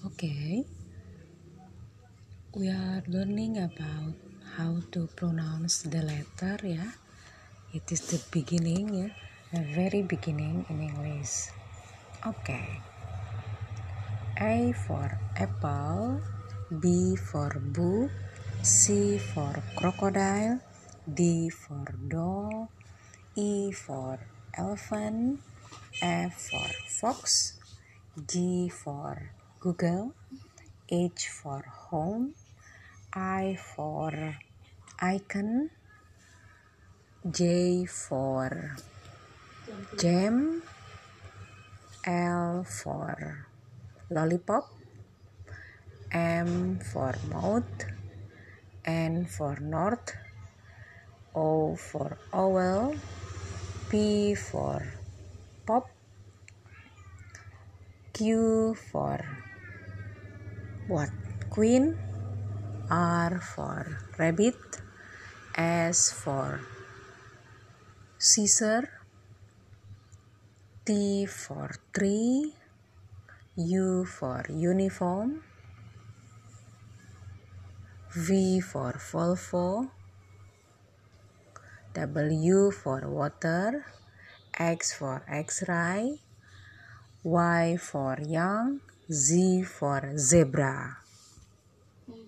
Okay, we are learning about how to pronounce the letter. Yeah, it is the beginning. Yeah, the very beginning in English. Okay, A for apple, B for book, C for crocodile, D for doll, E for elephant, F for fox, G for Google, H for home, I for icon, J for jam, L for lollipop, M for mouth, N for north, O for owl, P for pop, Q for what? Queen, R for rabbit, S for scissor, T for tree, U for uniform, V for Volvo, W for water, X for X-ray, Y for young, Z for zebra.